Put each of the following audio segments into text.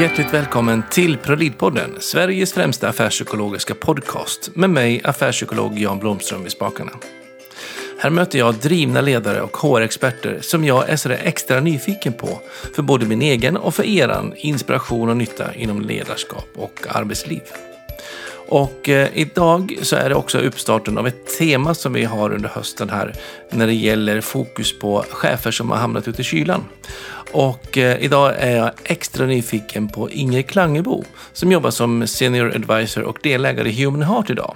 Hjärtligt välkommen till ProLid-podden, Sveriges främsta affärspsykologiska podcast med mig, affärspsykolog Jan Blomström i spakarna. Här möter jag drivna ledare och HR-experter som jag är sådär extra nyfiken på för både min egen och för eran inspiration och nytta inom ledarskap och arbetsliv. Och eh, idag så är det också uppstarten av ett tema som vi har under hösten här när det gäller fokus på chefer som har hamnat ute i kylan. Och eh, idag är jag extra nyfiken på Inger Klangebo som jobbar som Senior Advisor och delägare i Human Heart idag.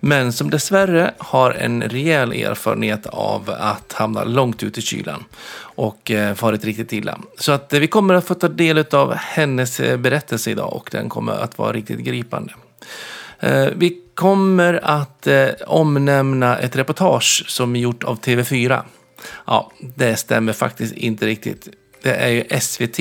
Men som dessvärre har en rejäl erfarenhet av att hamna långt ut i kylan och eh, farit riktigt illa. Så att eh, vi kommer att få ta del av hennes eh, berättelse idag och den kommer att vara riktigt gripande. Eh, vi kommer att eh, omnämna ett reportage som är gjort av TV4. Ja, det stämmer faktiskt inte riktigt. Det är ju SVT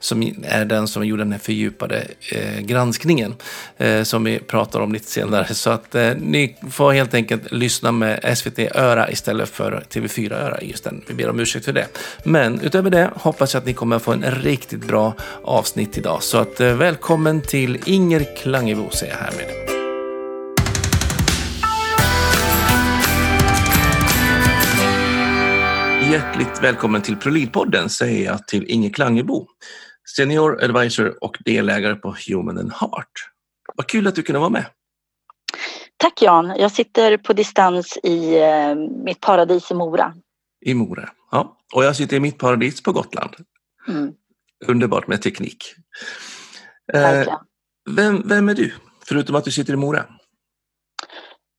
som är den som gjorde den här fördjupade eh, granskningen eh, som vi pratar om lite senare. Så att eh, ni får helt enkelt lyssna med SVT-öra istället för TV4-öra just den. Vi ber om ursäkt för det. Men utöver det hoppas jag att ni kommer att få en riktigt bra avsnitt idag. Så att eh, välkommen till Inger Klangebo säger jag härmed. Hjärtligt välkommen till ProLid-podden säger jag till Inge Klangebo, Senior Advisor och delägare på Human and Heart. Vad kul att du kunde vara med. Tack Jan. Jag sitter på distans i eh, mitt paradis i Mora. I Mora, ja. Och jag sitter i mitt paradis på Gotland. Mm. Underbart med teknik. Eh, vem, vem är du, förutom att du sitter i Mora?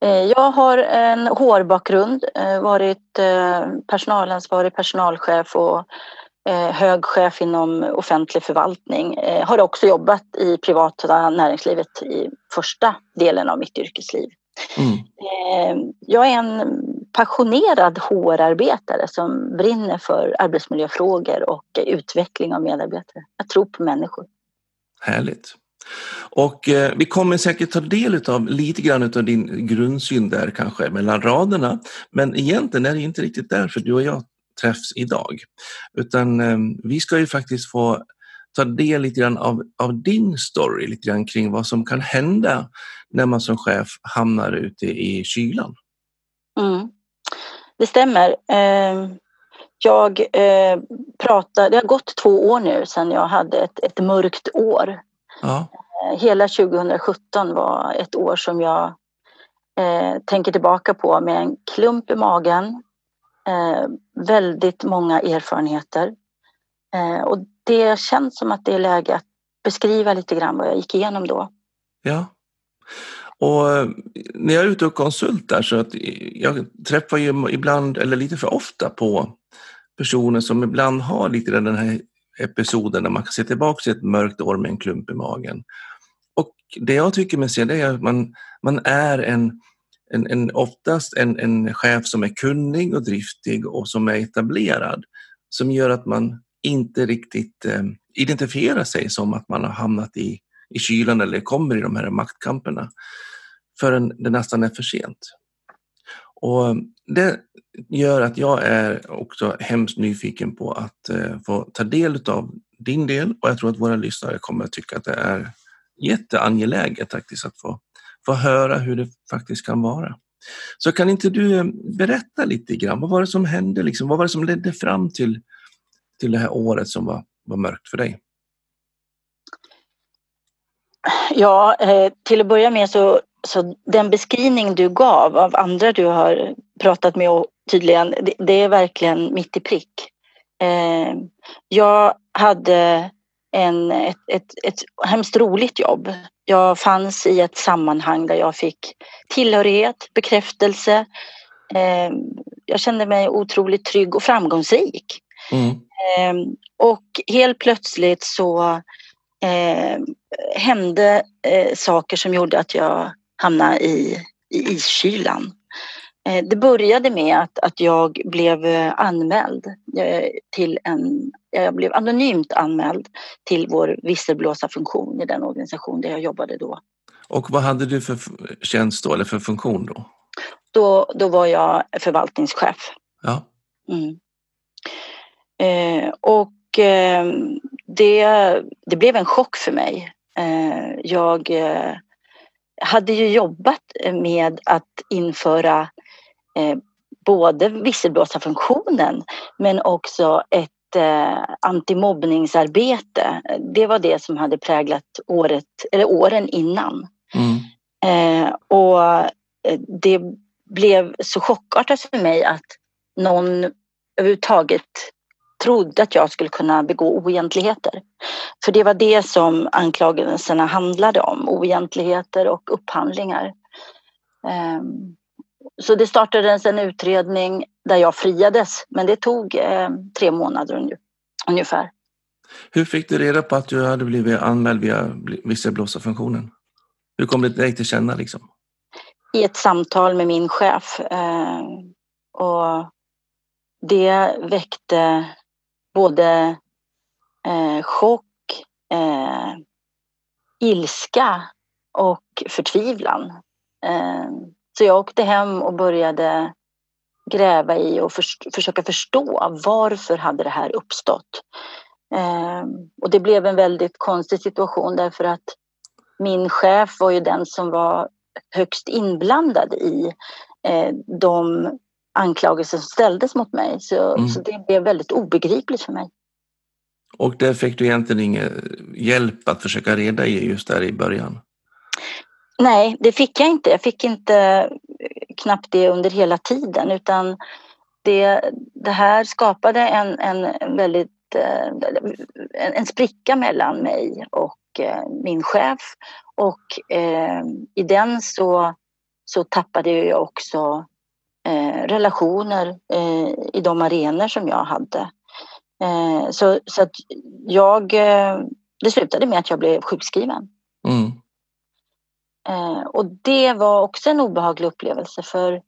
Eh, jag har en HR-bakgrund, eh, varit eh, personalansvarig personalchef och hög chef inom offentlig förvaltning. Har också jobbat i privata näringslivet i första delen av mitt yrkesliv. Mm. Jag är en passionerad HR-arbetare som brinner för arbetsmiljöfrågor och utveckling av medarbetare. Jag tror på människor. Härligt. Och eh, vi kommer säkert ta del av lite grann av din grundsyn där kanske mellan raderna. Men egentligen är det inte riktigt därför du och jag träffs idag. Utan eh, vi ska ju faktiskt få ta del lite grann av, av din story, lite grann kring vad som kan hända när man som chef hamnar ute i kylan. Mm. Det stämmer. Eh, jag eh, pratar, det har gått två år nu sedan jag hade ett, ett mörkt år Ja. Eh, hela 2017 var ett år som jag eh, tänker tillbaka på med en klump i magen. Eh, väldigt många erfarenheter. Eh, och det känns som att det är läge att beskriva lite grann vad jag gick igenom då. Ja. Och eh, när jag är ute och konsultar så att jag träffar ju ibland, eller lite för ofta på personer som ibland har lite den här episoder där man kan se tillbaka till ett mörkt år med en klump i magen. Och det jag tycker mig se det är att man, man är en, en, en, oftast en, en chef som är kunnig och driftig och som är etablerad som gör att man inte riktigt eh, identifierar sig som att man har hamnat i, i kylan eller kommer i de här maktkamperna förrän det nästan är för sent. Och det gör att jag är också hemskt nyfiken på att eh, få ta del av din del och jag tror att våra lyssnare kommer att tycka att det är jätteangeläget faktiskt att få, få höra hur det faktiskt kan vara. Så kan inte du eh, berätta lite grann, vad var det som hände? Liksom? Vad var det som ledde fram till, till det här året som var, var mörkt för dig? Ja, eh, till att börja med så så den beskrivning du gav av andra du har pratat med och tydligen, det, det är verkligen mitt i prick. Eh, jag hade en, ett, ett, ett hemskt roligt jobb. Jag fanns i ett sammanhang där jag fick tillhörighet, bekräftelse. Eh, jag kände mig otroligt trygg och framgångsrik. Mm. Eh, och helt plötsligt så hände saker som gjorde att jag hamna i, i iskylan. Eh, det började med att, att jag blev eh, anmäld eh, till en, jag blev anonymt anmäld till vår visselblåsarfunktion i den organisation där jag jobbade då. Och vad hade du för tjänst då, eller för funktion då? Då, då var jag förvaltningschef. Ja. Mm. Eh, och eh, det, det blev en chock för mig. Eh, jag hade ju jobbat med att införa eh, både visselblåsarfunktionen men också ett antimobbningsarbete. Det var det som hade präglat året, eller åren innan. Mm. och det blev så chockartat för mig att någon överhuvudtaget trodde att jag skulle kunna begå oegentligheter. För det var det som anklagelserna handlade om, oegentligheter och upphandlingar. Ehm, så det startades en utredning där jag friades, men det tog ehm, tre månader ungefär. Hur fick du reda på att du hade blivit anmäld via visselblåsarfunktionen? Hur kom det dig till känna? Liksom? I ett samtal med min chef. Ehm, och det väckte både eh, chock, eh, ilska och förtvivlan. Eh, så jag åkte hem och började gräva i och för, försöka förstå varför hade det här uppstått. Eh, och det blev en väldigt konstig situation därför att min chef var ju den som var högst inblandad i eh, de anklagelser som ställdes mot mig. Så, mm. så det blev väldigt obegripligt för mig. Och där fick du egentligen ingen hjälp att försöka reda i just där i början? Nej, det fick jag inte. Jag fick inte knappt det under hela tiden utan det, det här skapade en, en väldigt eh, en, en spricka mellan mig och eh, min chef och eh, i den så, så tappade jag också eh, relationer eh, i de arenor som jag hade. Eh, så, så att jag, eh, det slutade med att jag blev sjukskriven. Mm. Eh, och det var också en obehaglig upplevelse för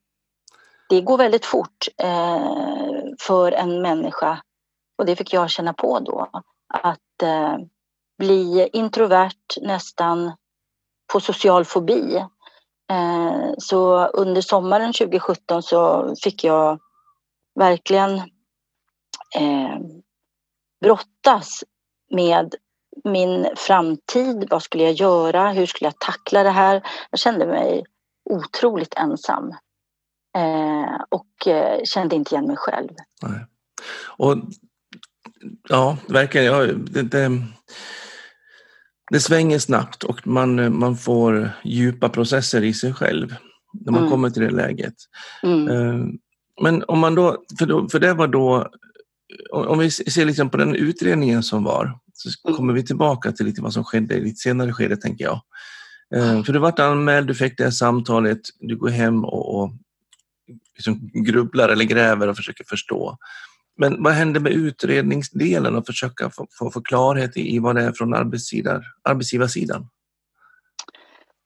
det går väldigt fort eh, för en människa och det fick jag känna på då att bli introvert nästan på social fobi Eh, så under sommaren 2017 så fick jag verkligen eh, brottas med min framtid. Vad skulle jag göra? Hur skulle jag tackla det här? Jag kände mig otroligt ensam. Eh, och eh, kände inte igen mig själv. Nej. Och ja, verkligen. Ja, det, det, det svänger snabbt och man, man får djupa processer i sig själv när man mm. kommer till det läget. Mm. Eh, men om man då, för, då, för det var då, om vi ser liksom på den utredningen som var, så mm. kommer vi tillbaka till lite vad som skedde i lite senare skede tänker jag. Eh, för du vart anmäld, du fick det här samtalet, du går hem och, och liksom grubblar eller gräver och försöker förstå. Men vad händer med utredningsdelen och försöka få, få, få klarhet i, vad det är från arbetsgivarsidan?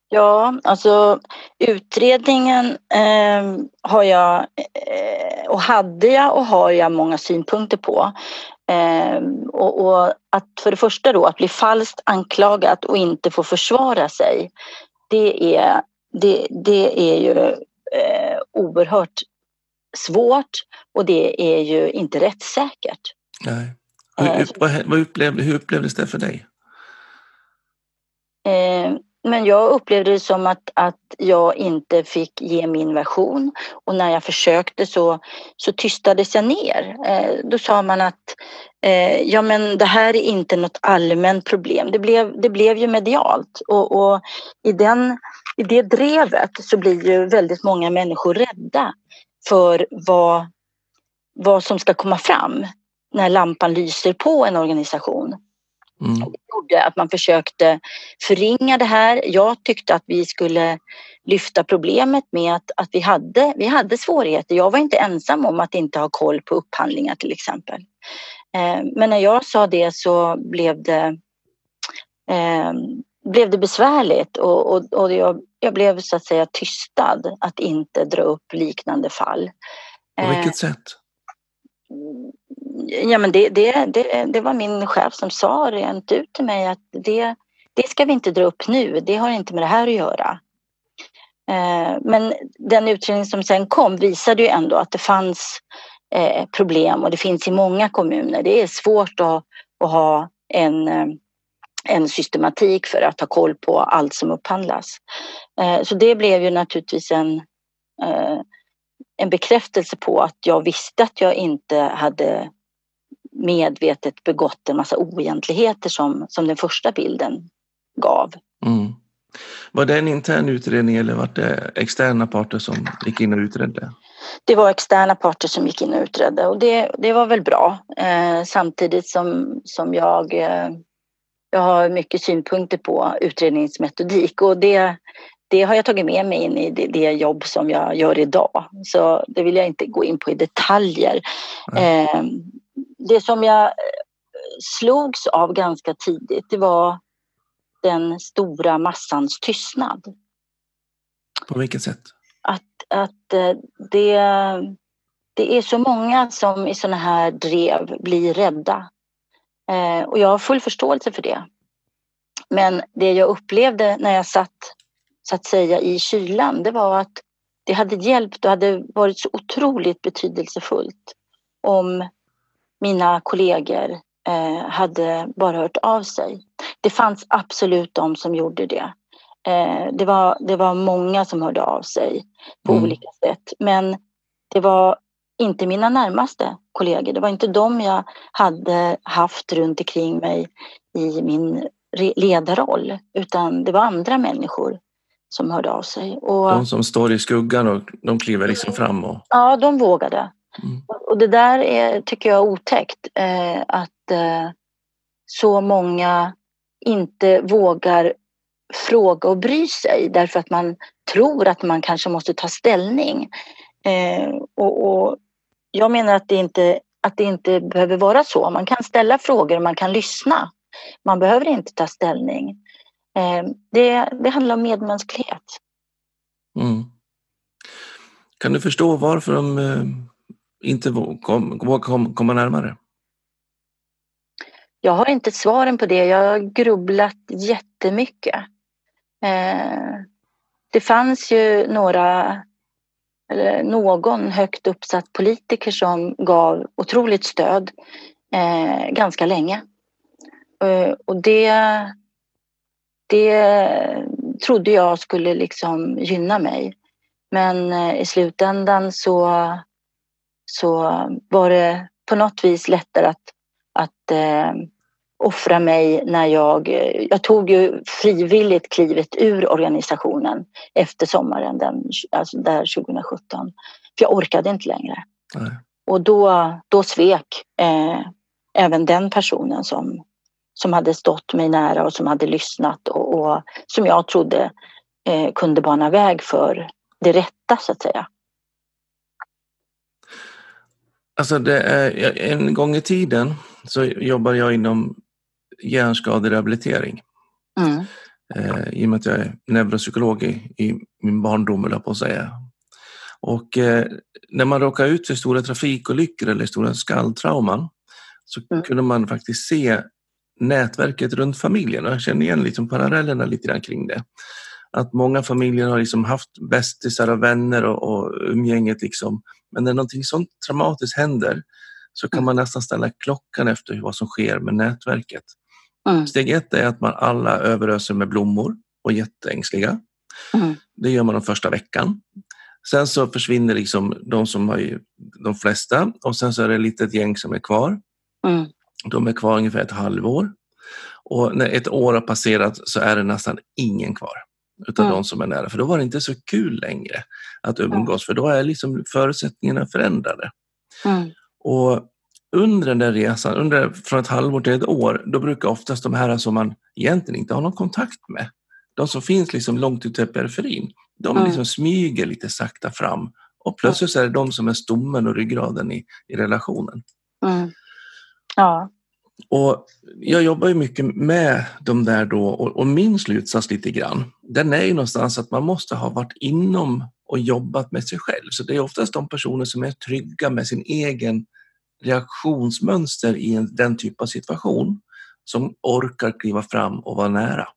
Ja, alltså utredningen eh, har jag eh, och hade jag och har jag många synpunkter på. Eh, och, och, att för det första då att bli falskt anklagat och inte få försvara sig. Det är, det, det är ju eh, oerhört svårt och det är ju inte rättssäkert. Nej. Hur, eh, vad, vad upplevde, hur upplevdes det för dig? Eh, men jag upplevde det som att, att jag inte fick ge min version och när jag försökte så, så tystades jag ner. Eh, då sa man att eh, ja men det här är inte något allmänt problem. Det blev, det blev ju medialt och, och i, den, i det drevet så blir ju väldigt många människor rädda för vad, vad som ska komma fram när lampan lyser på en organisation. Mm. Det gjorde att man försökte förringa det här. Jag tyckte att vi skulle lyfta problemet med att, att vi, hade, vi hade svårigheter. Jag var inte ensam om att inte ha koll på upphandlingar till exempel. Eh, men när jag sa det så blev det, eh, blev det besvärligt och, och, och jag, jag, blev så att säga tystad att inte dra upp liknande fall. På vilket eh, sätt? Ja, men det, det, det, det, var min chef som sa rent ut till mig att det, det ska vi inte dra upp nu, det har inte med det här att göra. Eh, men den utredning som sen kom visade ju ändå att det fanns eh, problem och det finns i många kommuner. Det är svårt att, att ha en, en systematik för att ha koll på allt som upphandlas. Eh, så det blev ju naturligtvis en, eh, en bekräftelse på att jag visste att jag inte hade medvetet begått en massa oegentligheter som, som den första bilden gav. Mm. Var det en intern utredning eller var det externa parter som gick in och utredde? Det var externa parter som gick in och utredde och det, det var väl bra. Eh, samtidigt som, som jag, eh, jag har mycket synpunkter på utredningsmetodik och det, det har jag tagit med mig in i det, det, jobb som jag gör idag. Så det vill jag inte gå in på i detaljer. Mm. Eh, det som jag slogs av ganska tidigt det var den stora massans tystnad. På vilket sätt? Att, att eh, det, det är så många som i sådana här drev blir rädda. Eh, och jag har full förståelse för det. Men det jag upplevde när jag satt så att säga i kylan, det var att det hade hjälpt och hade varit så otroligt betydelsefullt om mina kollegor eh, hade bara hört av sig. Det fanns absolut de som gjorde det. Eh, det, var, det var många som hörde av sig på mm. olika sätt. Men det var inte mina närmaste kollegor. Det var inte de jag hade haft runt omkring mig i min ledarroll. Utan det var andra människor som hörde av sig. Och, de som står i skuggan och de kliver liksom fram? Och... Ja, de vågade. Mm. Och det där är, tycker jag är otäckt. Eh, att eh, så många inte vågar fråga och bry sig därför att man tror att man kanske måste ta ställning. Eh, och, och, jag menar att det, inte, att det inte behöver vara så. Man kan ställa frågor och man kan lyssna. Man behöver inte ta ställning. Eh, det, det handlar om medmänsklighet. Mm. Kan du förstå varför de eh, inte vågar kom, komma närmare? Jag har inte svaren på det. Jag har grubblat jättemycket. Eh, det fanns ju några, eller någon högt uppsatt politiker som gav otroligt stöd eh, ganska länge. Eh, och det, det trodde jag skulle liksom gynna mig. Men eh, i slutändan så, så var det på något vis lättare att, att eh, offra mig när jag... Jag tog ju frivilligt klivet ur organisationen efter sommaren, den, alltså där 2017. För jag orkade inte längre. Nej. Och då, då svek eh, även den personen som, som hade stått mig nära och som hade lyssnat och, och som jag trodde eh, kunde bana väg för det rätta så att säga. Alltså det är, en gång i tiden så jobbade jag inom hjärnskaderehabilitering. Mm. Eh, I och med att jag är neuropsykolog i, i min barndom, eller på att säga. Och eh, när man råkar ut för stora trafikolyckor eller stora skalltrauman så mm. kunde man faktiskt se nätverket runt familjen. Jag känner igen liksom parallellerna lite grann kring det. Att många familjer har liksom haft bästisar och vänner och, och umgänget. Liksom. Men när någonting sånt traumatiskt händer så kan mm. man nästan ställa klockan efter vad som sker med nätverket. Mm. Steg ett är att man alla överöser med blommor och är jätteängsliga. Mm. Det gör man den första veckan. Sen så försvinner liksom de som har de flesta och sen så är det ett litet gäng som är kvar. Mm. De är kvar ungefär ett halvår. Och när ett år har passerat så är det nästan ingen kvar utav mm. de som är nära. För då var det inte så kul längre att umgås för då är liksom förutsättningarna förändrade. Mm. Och under den där resan, under, från ett halvår till ett år, då brukar oftast de här som man egentligen inte har någon kontakt med, de som finns liksom långt ute i periferin, de mm. liksom smyger lite sakta fram och plötsligt så är det de som är stommen och ryggraden i, i relationen. Mm. Ja. Och jag jobbar ju mycket med de där då och, och, min slutsats lite grann, den är ju någonstans att man måste ha varit inom och jobbat med sig själv. Så det är oftast de personer som är trygga med sin egen reaktionsmönster i en, den typ av situation som orkar kliva fram och vara nära.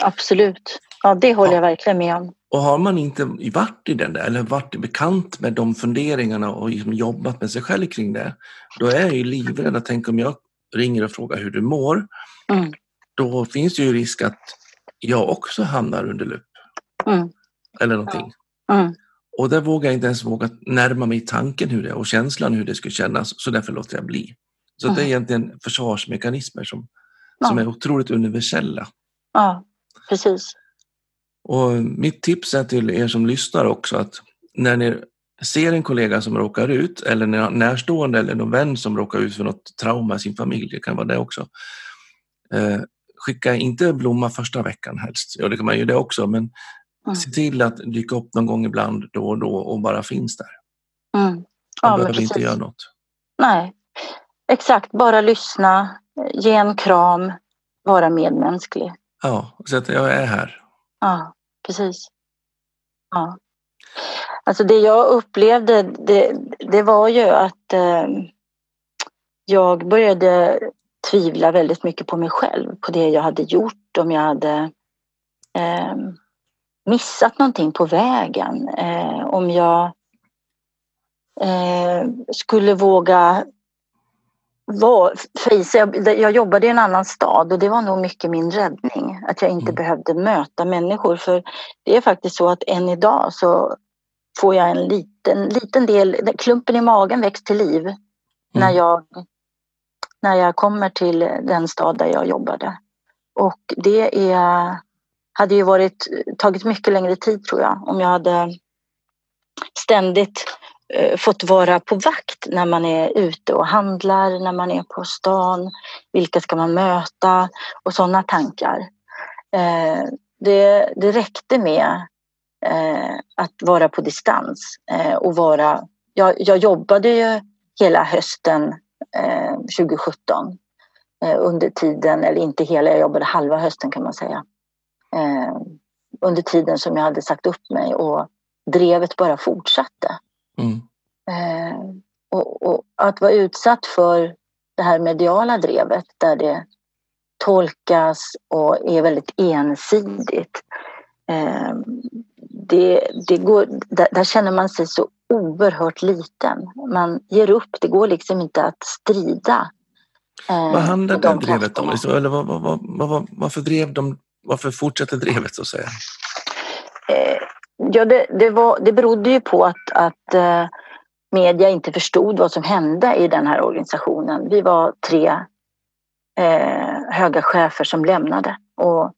Absolut. Ja, det håller ja. jag verkligen med om. Och har man inte varit i den där eller varit bekant med de funderingarna och liksom jobbat med sig själv kring det, då är jag ju livrädd att tänka om jag ringer och frågar hur du mår, Mm. då finns det ju risk att jag också hamnar under lupp. Mm. Eller någonting. Mm. Och där vågar jag inte ens våga närma mig tanken hur det och känslan hur det skulle kännas, så därför låter jag bli. Så det är Mm. egentligen försvarsmekanismer som, Ja. som är otroligt universella. Ja, precis. Och mitt tips är till er som lyssnar också att när ni ser en kollega som råkar ut eller en närstående eller någon vän som råkar ut för något trauma i sin familj, det kan vara det också. Eh, skicka inte blomma första veckan helst. Ja, det kan man ju det också, men Mm. se till att dyka upp någon gång ibland då och då och bara finns där. Mm. Man Ja, behöver inte göra något. Nej, exakt. Bara lyssna, ge en kram, vara medmänsklig. Ja, så att jag är här. Ja, precis. Ja. Alltså det jag upplevde, det, det var ju att eh, jag började tvivla väldigt mycket på mig själv, på det jag hade gjort, om jag hade eh, missat någonting på vägen, eh, om jag eh, skulle våga var, jag, jag jobbade i en annan stad och det var nog mycket min räddning. Att jag inte Mm. behövde möta människor. För det är faktiskt så att än idag så får jag en liten, liten del, klumpen i magen väcks till liv när, jag, när jag kommer till den stad där jag jobbade. Och det är, hade ju varit, tagit mycket längre tid tror jag om jag hade ständigt eh, fått vara på vakt när man är ute och handlar, när man är på stan. Vilka ska man möta? Och sådana tankar. Eh, det, det räckte med eh, att vara på distans eh, och vara... Jag, jag jobbade ju hela hösten eh, 2017 eh, under tiden, eller inte hela, jag jobbade halva hösten kan man säga. Eh, under tiden som jag hade sagt upp mig och drevet bara fortsatte. Mm. Eh, och, och att vara utsatt för det här mediala drevet där det tolkas och är väldigt ensidigt. Eh, det, det går, där, där känner man sig så oerhört liten. Man ger upp, det går liksom inte att strida. eh, Vad handlar mot det de drevet om? Eller vad, vad, vad, varför drev de, varför fortsätter drevet så att säga? Eh, ja, det, det, var, det berodde ju på att, att eh, media inte förstod vad som hände i den här organisationen. Vi var tre eh, höga chefer som lämnade och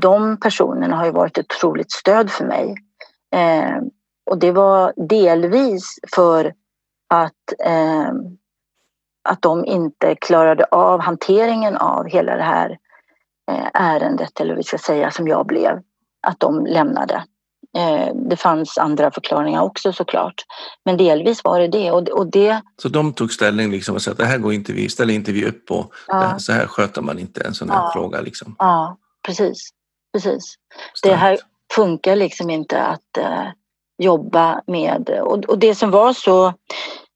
de personerna har ju varit ett otroligt stöd för mig. Eh, och det var delvis för att, eh, att de inte klarade av hanteringen av hela det här eh, ärendet, eller vi ska säga, som jag blev. Att de lämnade. Eh, det fanns andra förklaringar också såklart. Men delvis var det det. Och, det Så de tog ställning liksom och sa att det här går inte vi, ställer inte vi upp på. Ja, så här sköter man inte en sån här Ja. fråga. Liksom. ja, precis. precis. Det här funkar liksom inte att eh, jobba med. Och, och det som var så,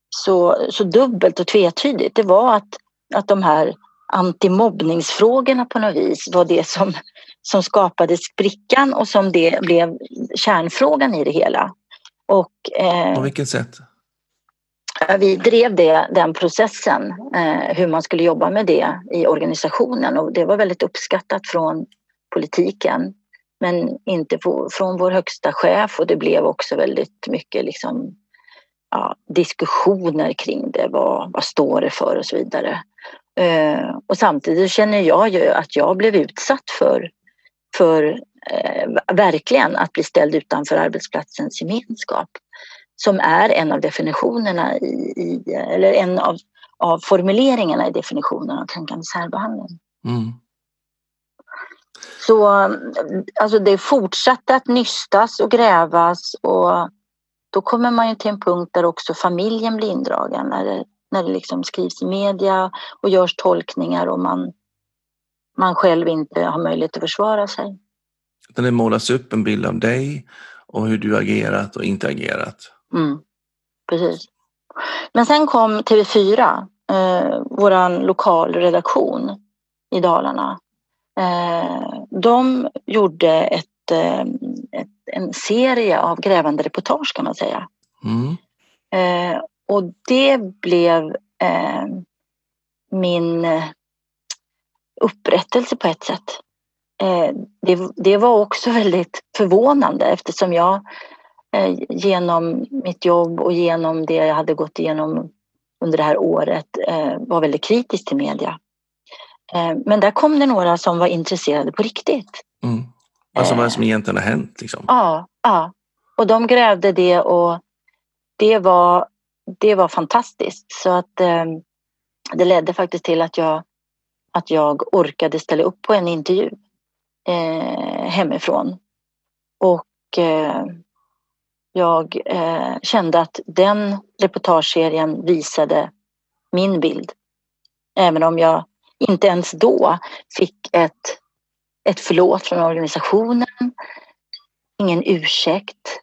så, så dubbelt och tvetydigt det var att, att de här antimobbningsfrågorna på något vis var det som, som skapade sprickan och som det blev kärnfrågan i det hela. Och, eh, På vilket sätt? Vi drev det, den processen, eh, hur man skulle jobba med det i organisationen och det var väldigt uppskattat från politiken men inte från vår högsta chef och det blev också väldigt mycket liksom, ja, diskussioner kring det. Vad, vad står det för och så vidare. Eh, och samtidigt känner jag ju att jag blev utsatt för, för eh, verkligen att bli ställd utanför arbetsplatsens gemenskap som är en av definitionerna i, i eller en av, av formuleringarna i definitionen av kränkande särbehandling. Mm. Så alltså det fortsatte att nystas och grävas och då kommer man ju till en punkt där också familjen blir indragen det, när det liksom skrivs i media och görs tolkningar och man, man själv inte har möjlighet att försvara sig. Utan det målas upp en bild av dig och hur du agerat och inte agerat. Mm, precis. Men sen kom TV4, eh, vår lokalredaktion i Dalarna. Eh, de gjorde ett, eh, ett, en serie av grävande reportage kan man säga. Mm. Eh, och det blev... Eh, min eh, upprättelse på ett sätt. Eh, det, det var också väldigt förvånande eftersom jag eh, genom mitt jobb och genom det jag hade gått igenom under det här året var väldigt kritisk till media. Men där kom det några som var intresserade på riktigt. Mm. Alltså vad som egentligen har hänt? Liksom. Ja, ja. Och de grävde det och det var, det var fantastiskt. Så att eh, det ledde faktiskt till att jag, att jag orkade ställa upp på en intervju eh, hemifrån. Och eh, jag eh, kände att den reportageserien visade min bild. Även om jag inte ens då fick ett, ett förlåt från organisationen, ingen ursäkt.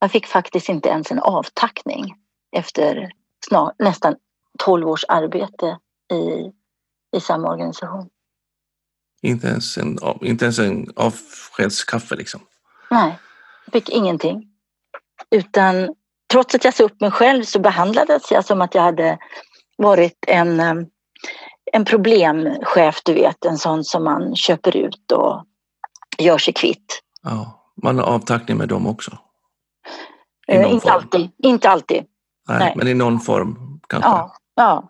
Jag fick faktiskt inte ens en avtackning efter snar, nästan 12 års arbete i, i samma organisation. Inte ens en, inte ens en avskedskaffe liksom? Nej, jag fick ingenting. Utan trots att jag sa upp mig själv så behandlades jag som att jag hade varit en, eh, en problemchef, du vet, en sån som man köper ut och gör sig kvitt. Ja, man har avtackning med dem också? Eh, inte alltid. Inte alltid. Nej, Nej, men i någon form kanske? Ja. ja.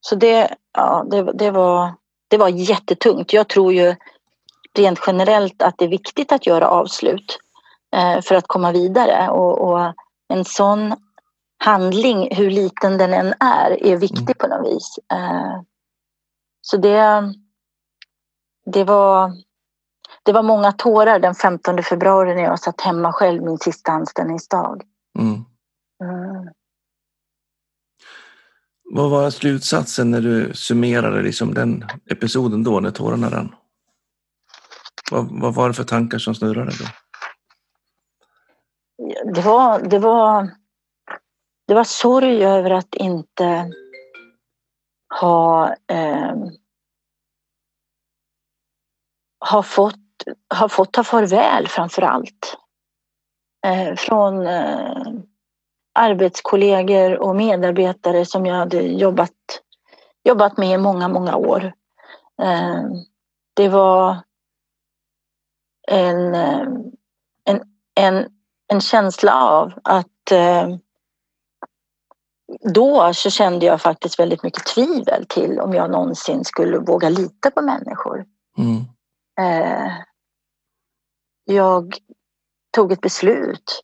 Så det, ja, det, det, var, det var jättetungt. Jag tror ju rent generellt att det är viktigt att göra avslut eh, för att komma vidare. Och, och, en sån handling, hur liten den än är, är viktig mm. på något vis. Eh, så det, det var det var många tårar den 15 februari när jag satt hemma själv min sista anställningsdag. Mm. Vad var slutsatsen när du summerade liksom den episoden då, när tårarna rann? Vad, vad var det för tankar som snurrade då? Det var, det var, det var sorg över att inte ha, eh, ha fått ha fått ta farväl framför allt. Eh, från eh, arbetskollegor och medarbetare som jag hade jobbat, jobbat med i många, många år. Eh, det var en, eh, en, en, en känsla av att eh, då så kände jag faktiskt väldigt mycket tvivel till om jag någonsin skulle våga lita på människor. Mm. Jag tog ett beslut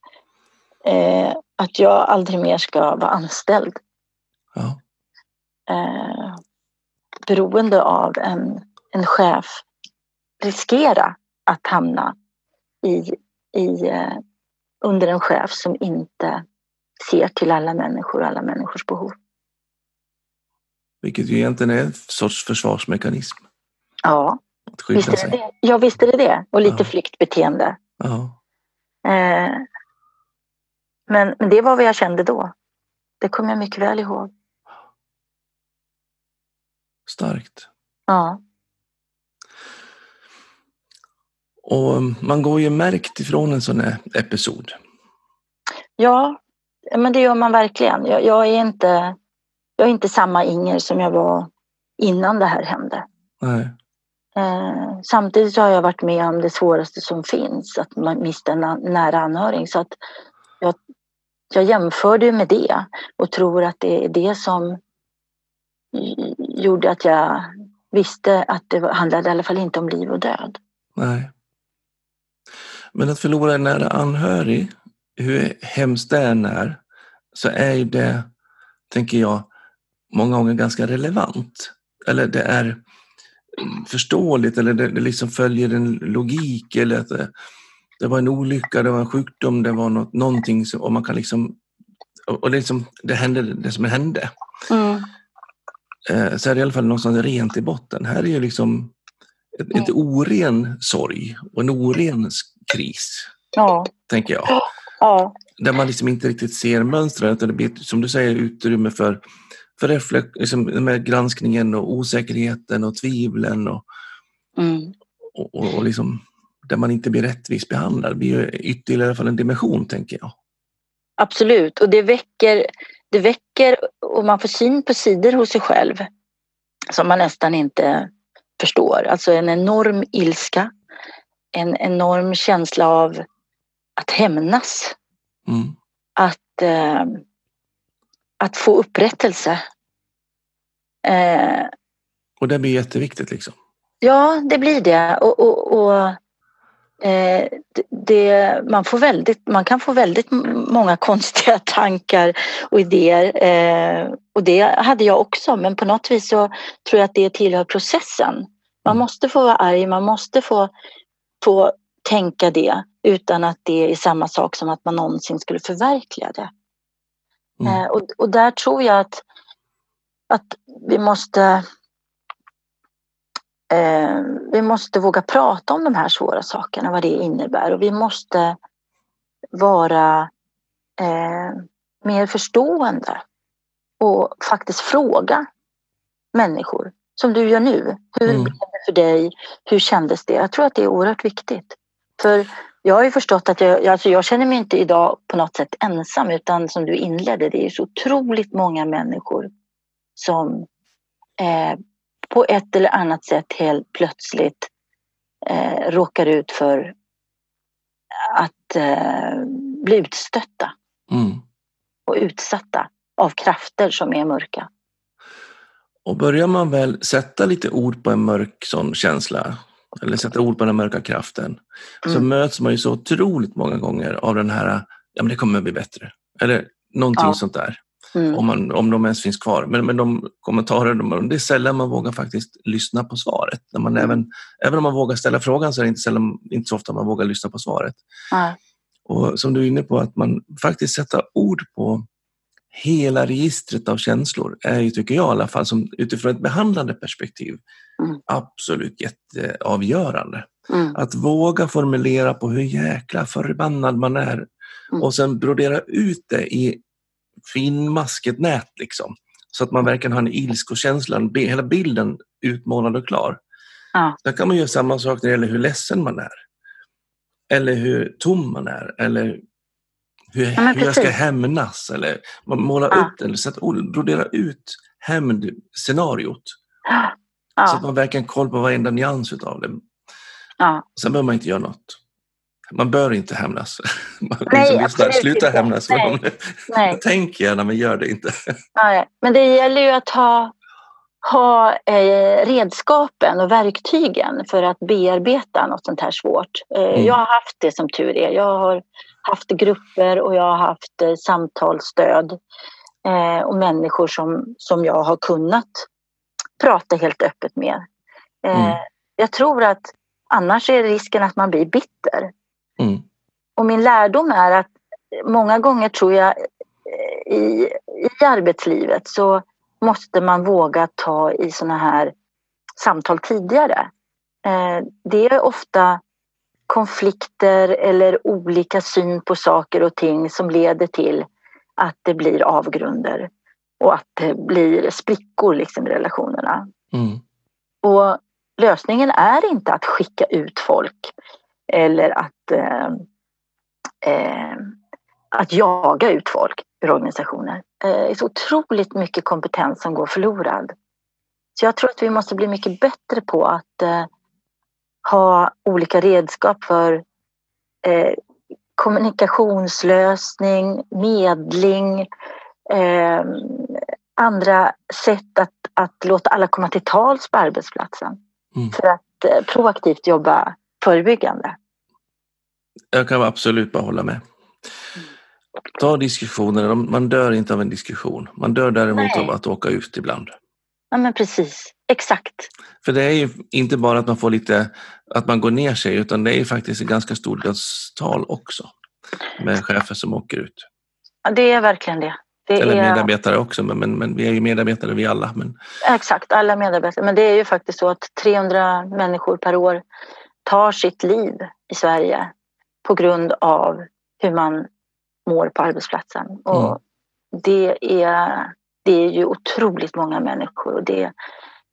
att jag aldrig mer ska vara anställd. Ja. Eh, beroende av en, en chef riskera att hamna i, i, eh, under en chef som inte ser till alla människor och alla människors behov. Vilket ju egentligen är en sorts försvarsmekanism. Ja, Visst är det det? Ja, visst är det det. Och lite ja. flyktbeteende. Ja. Eh, men, men det var vad jag kände då. Det kommer jag mycket väl ihåg. Starkt. Ja. Och man går ju märkt ifrån en sån här episod. Ja, men det gör man verkligen. Jag, jag, är inte, jag är inte samma Inger som jag var innan det här hände. Nej. Eh, samtidigt så har jag varit med om det svåraste som finns, att man mista en nära anhörig. Så att jag, jag jämförde med det och tror att det är det som gjorde att jag visste att det handlade i alla fall inte om liv och död. Nej. Men att förlora en nära anhörig, hur hemskt det än är, så är ju det, tänker jag, många gånger ganska relevant. Eller det är förståeligt eller det, det liksom följer en logik eller att eh, det, var en olycka, det var en sjukdom, det var något, någonting som, och man kan liksom och det, liksom, det hände det som hände. Mm. Eh, så är det i alla fall någonstans rent i botten. Här är ju liksom ett, ett mm. oren sorg och en oren kris. Ja. Tänker jag. Ja. Där man liksom inte riktigt ser mönstret. Det blir, som du säger, utrymme för för reflek- liksom, med granskningen och osäkerheten och tvivlen och, mm. och, och, och liksom, där man inte blir rättvist behandlad. Det blir ytterligare i alla fall en dimension, tänker jag. Absolut, och det väcker, det väcker och man får syn på sidor hos sig själv som man nästan inte förstår. Alltså en enorm ilska, en enorm känsla av att hämnas. Mm. Att, eh, att få upprättelse. Eh, Och det blir jätteviktigt liksom. ja, det blir det. Och, och, och eh, det, man, får väldigt, man kan få väldigt många konstiga tankar och idéer. Eh, och det hade jag också, men på något vis så tror jag att det tillhör processen. Man Mm. måste få vara arg, man måste få, få tänka det utan att det är samma sak som att man någonsin skulle förverkliga det. Mm. Eh, och, och där tror jag att, att vi måste eh, vi måste våga prata om de här svåra sakerna, vad det innebär. Och vi måste vara eh, mer förstående och faktiskt fråga människor, som du gör nu. Hur Mm. blev det för dig? Hur kändes det? Jag tror att det är oerhört viktigt. För jag har ju förstått att jag, alltså jag känner mig inte idag på något sätt ensam utan som du inledde, det är så otroligt många människor som eh, på ett eller annat sätt helt plötsligt eh, råkar ut för att eh, bli utstötta Mm. och utsatta av krafter som är mörka. Och börjar man väl sätta lite ord på en mörk sån känsla, eller sätta ord på den mörka kraften, så Mm. möts man ju så otroligt många gånger av den här, ja men det kommer att bli bättre. Eller någonting Ja. sånt där. Mm. Om, man, om de ens finns kvar. Men, men de kommentarer, de, det är sällan man vågar faktiskt lyssna på svaret. När man Mm. även, även om man vågar ställa frågan så är det inte, sällan, inte så ofta man vågar lyssna på svaret. Ja. Och som du är inne på, att man faktiskt sätter ord på hela registret av känslor är ju, tycker jag i alla fall, som utifrån ett behandlande perspektiv, Mm. absolut jätteavgörande. Mm. Att våga formulera på hur jäkla förbannad man är Mm. och sen brodera ut det i finmasket nät liksom. Så att man verkligen har en ilskokänsla, hela bilden utmålad och klar. Ja. Sen kan man göra samma sak när det gäller hur ledsen man är. Eller hur tom man är. Eller hur, Ja, hur jag ska hämnas. Eller man målar Ja. upp eller sätta ord, brodera ut hämndscenariot. Så att Ja. man verkligen har koll på varenda nyans utav det. Ja. Sen behöver man inte göra något. Man bör inte hämnas. Man Nej, som lyssnar, Sluta inte. hämnas. Nej. Nej. Tänk gärna, men gör det inte. Nej, men det gäller ju att ha, ha eh, redskapen och verktygen för att bearbeta något sånt här svårt. Eh, Mm. Jag har haft det som tur är. Jag har haft grupper och jag har haft eh, samtalsstöd eh, och människor som, som jag har kunnat prata helt öppet med. Eh, Mm. Jag tror att annars är risken att man blir bitter. Mm. Och min lärdom är att många gånger tror jag eh, i, i arbetslivet så måste man våga ta i såna här samtal tidigare. Eh, Det är ofta konflikter eller olika syn på saker och ting som leder till att det blir avgrunder och att det blir sprickor liksom i relationerna. Mm. Och lösningen är inte att skicka ut folk eller att, eh, eh, att jaga ut folk ur organisationer. Eh, det är så otroligt mycket kompetens som går förlorad. Så jag tror att vi måste bli mycket bättre på att eh, ha olika redskap för eh, kommunikationslösning, medling, eh, andra sätt att, att låta alla komma till tals på arbetsplatsen Mm. för att eh, proaktivt jobba förebyggande. Jag kan absolut bara hålla med. Ta diskussioner, man dör inte av en diskussion. Man dör däremot Nej. av att åka ut ibland. Ja men precis, exakt. För det är ju inte bara att man får lite, att man går ner sig, utan det är ju faktiskt ett ganska stort dödstal också. Med chefer som åker ut. Ja, det är verkligen det. det Eller är, medarbetare också, men, men, men vi är ju medarbetare vi alla. Men, Exakt, alla medarbetare. Men det är ju faktiskt så att 300 människor per år tar sitt liv i Sverige på grund av hur man mår på arbetsplatsen. Och Mm. det, är, det är ju otroligt många människor och det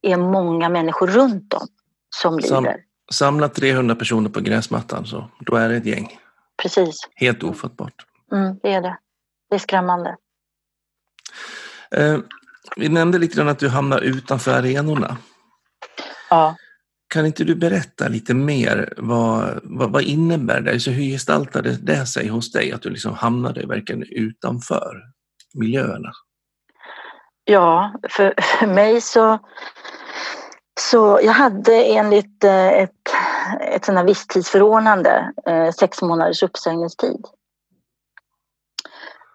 är många människor runt om som Sam- lider. samla 300 personer på gräsmattan, så då är det ett gäng. Precis, Helt ofattbart. mm, det är det. Det är skrämmande. Eh, Vi nämnde lite grann att du hamnar utanför arenorna. Ja. Kan inte du berätta lite mer? Vad, vad, vad innebär det? Så hur gestaltade det sig hos dig att du liksom hamnade verkligen utanför miljöerna? Ja, för, för mig så, så jag hade enligt eh, ett, ett sådant här visstidsförordnande eh, sex månaders uppsägningstid.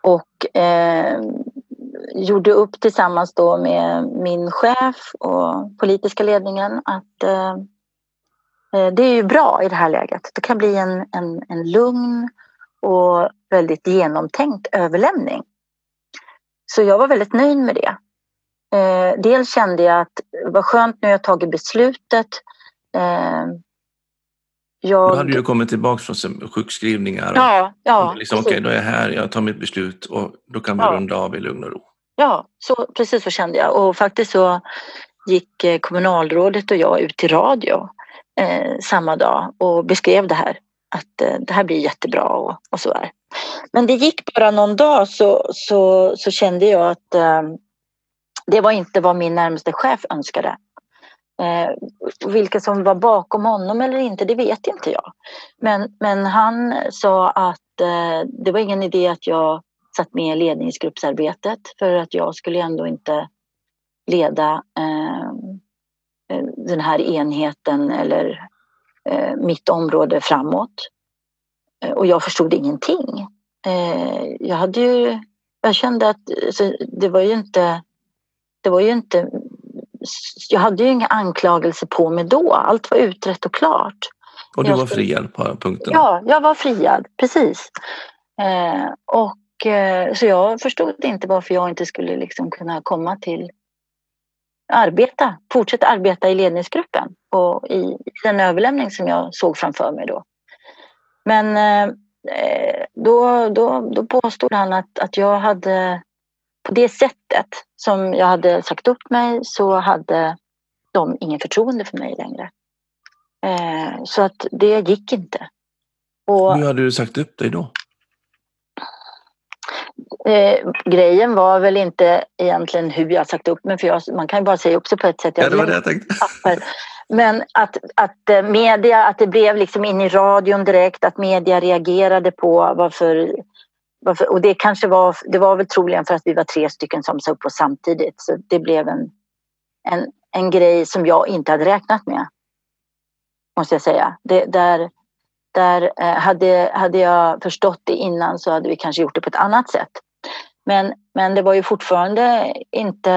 Och eh, gjorde upp tillsammans då med min chef och politiska ledningen att eh, eh, det är ju bra i det här läget. Det kan bli en, en, en lugn och väldigt genomtänkt överlämning. Så jag var väldigt nöjd med det. Eh, dels kände jag att vad skönt nu jag tagit beslutet. Eh, jag... Du hade ju kommit tillbaka från sjukskrivningar. Och ja, ja, liksom, Okej, okay, då är jag här, jag tar mitt beslut och då kan vi ja. runda av i lugn och ro. Ja, så, precis så kände jag. Och faktiskt så gick eh, kommunalrådet och jag ut till radio eh, samma dag och beskrev det här. Att eh, det här blir jättebra och, och så där. Men det gick bara någon dag så, så, så kände jag att eh, det var inte vad min närmaste chef önskade. Eh, vilka som var bakom honom eller inte, det vet inte jag. Men, men han sa att eh, det var ingen idé att jag satt med i ledningsgruppsarbetet för att jag skulle ändå inte leda eh, den här enheten eller eh, mitt område framåt. Eh, och jag förstod ingenting. Eh, jag hade ju, jag kände att alltså, det var ju inte, det var ju inte, jag hade ju inga anklagelser på mig då. Allt var utrett och klart. Och du var friad på punkten? Ja, jag var friad, precis. Eh, och eh, Eh, så jag förstod inte varför jag inte skulle liksom kunna komma till arbeta, fortsätta arbeta i ledningsgruppen och i, den överlämning som jag såg framför mig då. Men eh, då, då, då påstod han att, att jag hade på det sättet som jag hade sagt upp mig så hade de ingen förtroende för mig längre. Eh, så att det gick inte. Och, Hur hade du sagt upp dig då? Eh, grejen var väl inte egentligen hur jag sagt upp mig, för jag, man kan ju bara säga upp sig på ett sätt. Jag ja, det var det jag tänkte. Men att, att eh, media, att det blev liksom in i radion direkt, att media reagerade på varför, varför och det kanske var, det var väl troligen för att vi var tre stycken som sa upp oss samtidigt. Så det blev en, en, en grej som jag inte hade räknat med. Måste jag säga. Det, där där eh, hade, hade jag förstått det innan så hade vi kanske gjort det på ett annat sätt. Men, men det var ju fortfarande inte...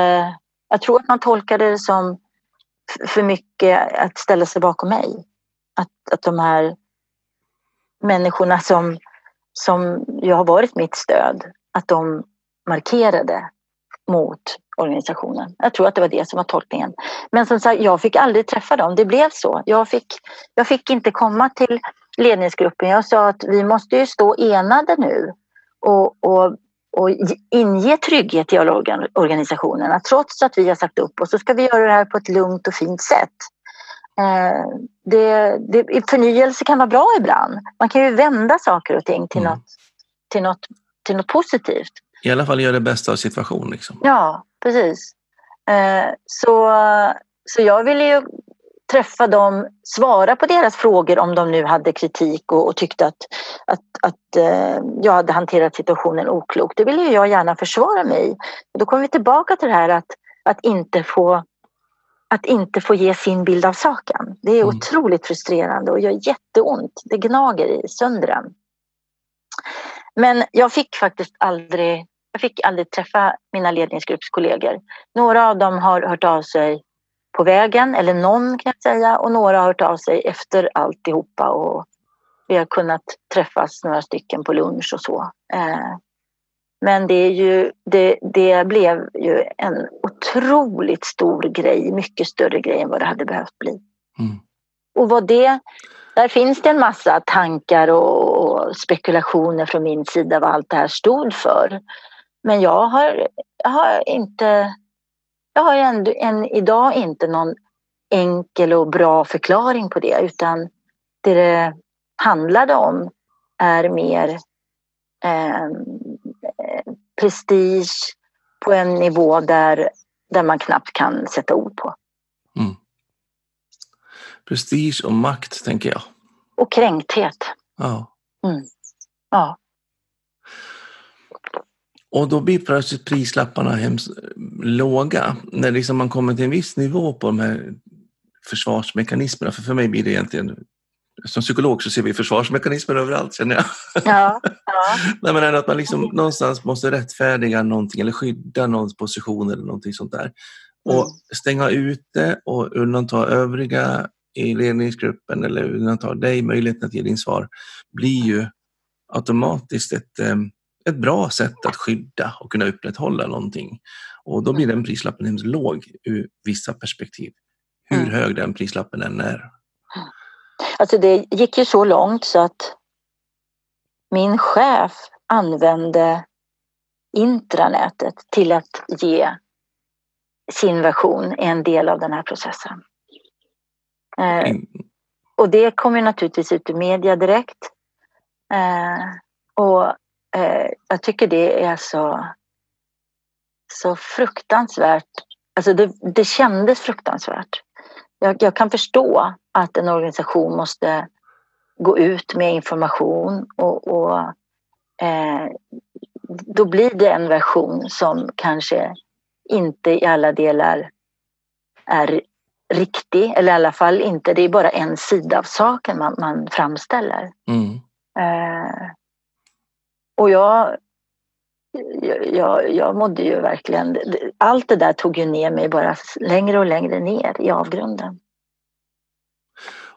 Jag tror att man tolkade det som för mycket att ställa sig bakom mig. Att, att de här människorna som, som ju har varit mitt stöd, att de markerade mot organisationen. Jag tror att det var det som var tolkningen. Men som sagt, jag fick aldrig träffa dem. Det blev så. Jag fick, jag fick inte komma till ledningsgruppen. Jag sa att vi måste ju stå enade nu och, och, och inge trygghet i organisationen. Att trots att vi har sagt upp oss så ska vi göra det här på ett lugnt och fint sätt. Eh, det, det, förnyelse kan vara bra ibland. Man kan ju vända saker och ting till, mm. något, till, något, till något positivt. I alla fall göra det bästa av situationen. Liksom. Ja, precis. Eh, så, så jag ville ju träffa dem, svara på deras frågor om de nu hade kritik och, och tyckte att, att, att eh, jag hade hanterat situationen oklokt. Det ville jag gärna försvara mig. Då kommer vi tillbaka till det här att, att, inte, få, att inte få ge sin bild av saken. Det är mm. otroligt frustrerande och gör jätteont. Det gnager i söndren. Men jag fick faktiskt aldrig jag fick aldrig träffa mina ledningsgruppskollegor. Några av dem har hört av sig på vägen, eller någon kan jag säga, och några har hört av sig efter alltihopa och vi har kunnat träffas några stycken på lunch och så. Eh, men det, är ju, det, det blev ju en otroligt stor grej, mycket större grej än vad det hade behövt bli. Mm. Och vad det, där finns det en massa tankar och spekulationer från min sida vad allt det här stod för. Men jag har, jag har inte jag har ändå än idag inte någon enkel och bra förklaring på det utan det det handlade om är mer eh, prestige, på en nivå där, där man knappt kan sätta ord på. Mm. Prestige och makt, tänker jag. Och kränkthet. Ja. Mm. Ja. Och då blir plötsligt prislapparna hemskt låga. När liksom man kommer till en viss nivå på de här försvarsmekanismerna. För för mig blir det egentligen som psykolog så ser vi försvarsmekanismer överallt känner jag. Ja, ja. Nej, men att man liksom någonstans måste rättfärdiga någonting eller skydda någons position eller någonting sånt där. Och Mm. stänga ute och undanta övriga i ledningsgruppen eller undanta dig möjligheten att ge din svar blir ju automatiskt ett, eh, ett bra sätt att skydda och kunna upprätthålla någonting. Och då blir den prislappen hemskt låg ur vissa perspektiv. Hur Mm. hög den prislappen än är. Alltså det gick ju så långt så att min chef använde intranätet till att ge sin version en del av den här processen. Eh, In- och det kom ju naturligtvis ut i media direkt. Eh, och eh, jag tycker det är så, så fruktansvärt. Alltså det, det kändes fruktansvärt. Jag, jag kan förstå att en organisation måste gå ut med information och, och eh, då blir det en version som kanske inte i alla delar är riktig, eller i alla fall inte, det är bara en sida av saken man, man framställer. Mm. Eh, och jag, jag, jag, mådde ju verkligen, allt det där tog ju ner mig bara längre och längre ner i avgrunden.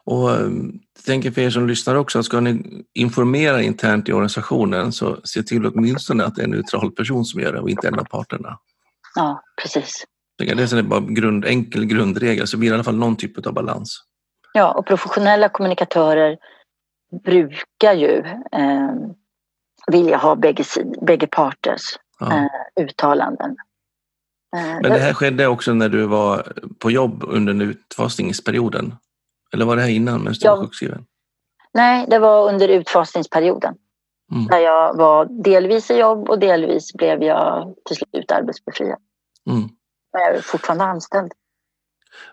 Och eh, jag tänker för er som lyssnar också, att ska ni informera internt i organisationen så se till åtminstone att det är en neutral person som gör det och inte en av parterna. Ja, precis. Det är en bara grund, enkel grundregel så blir det i alla fall någon typ av balans. Ja, och professionella kommunikatörer brukar ju eh, vilja ha bägge, bägge parters Ja. Eh, uttalanden. Eh, Men det här skedde också när du var på jobb under den utfasningsperioden? Eller var det här innan medan du var sjukskriven? Nej, det var under utfasningsperioden. Mm. Där jag var delvis i jobb och delvis blev jag till slut arbetsbefriad. Mm. Men jag är fortfarande anställd.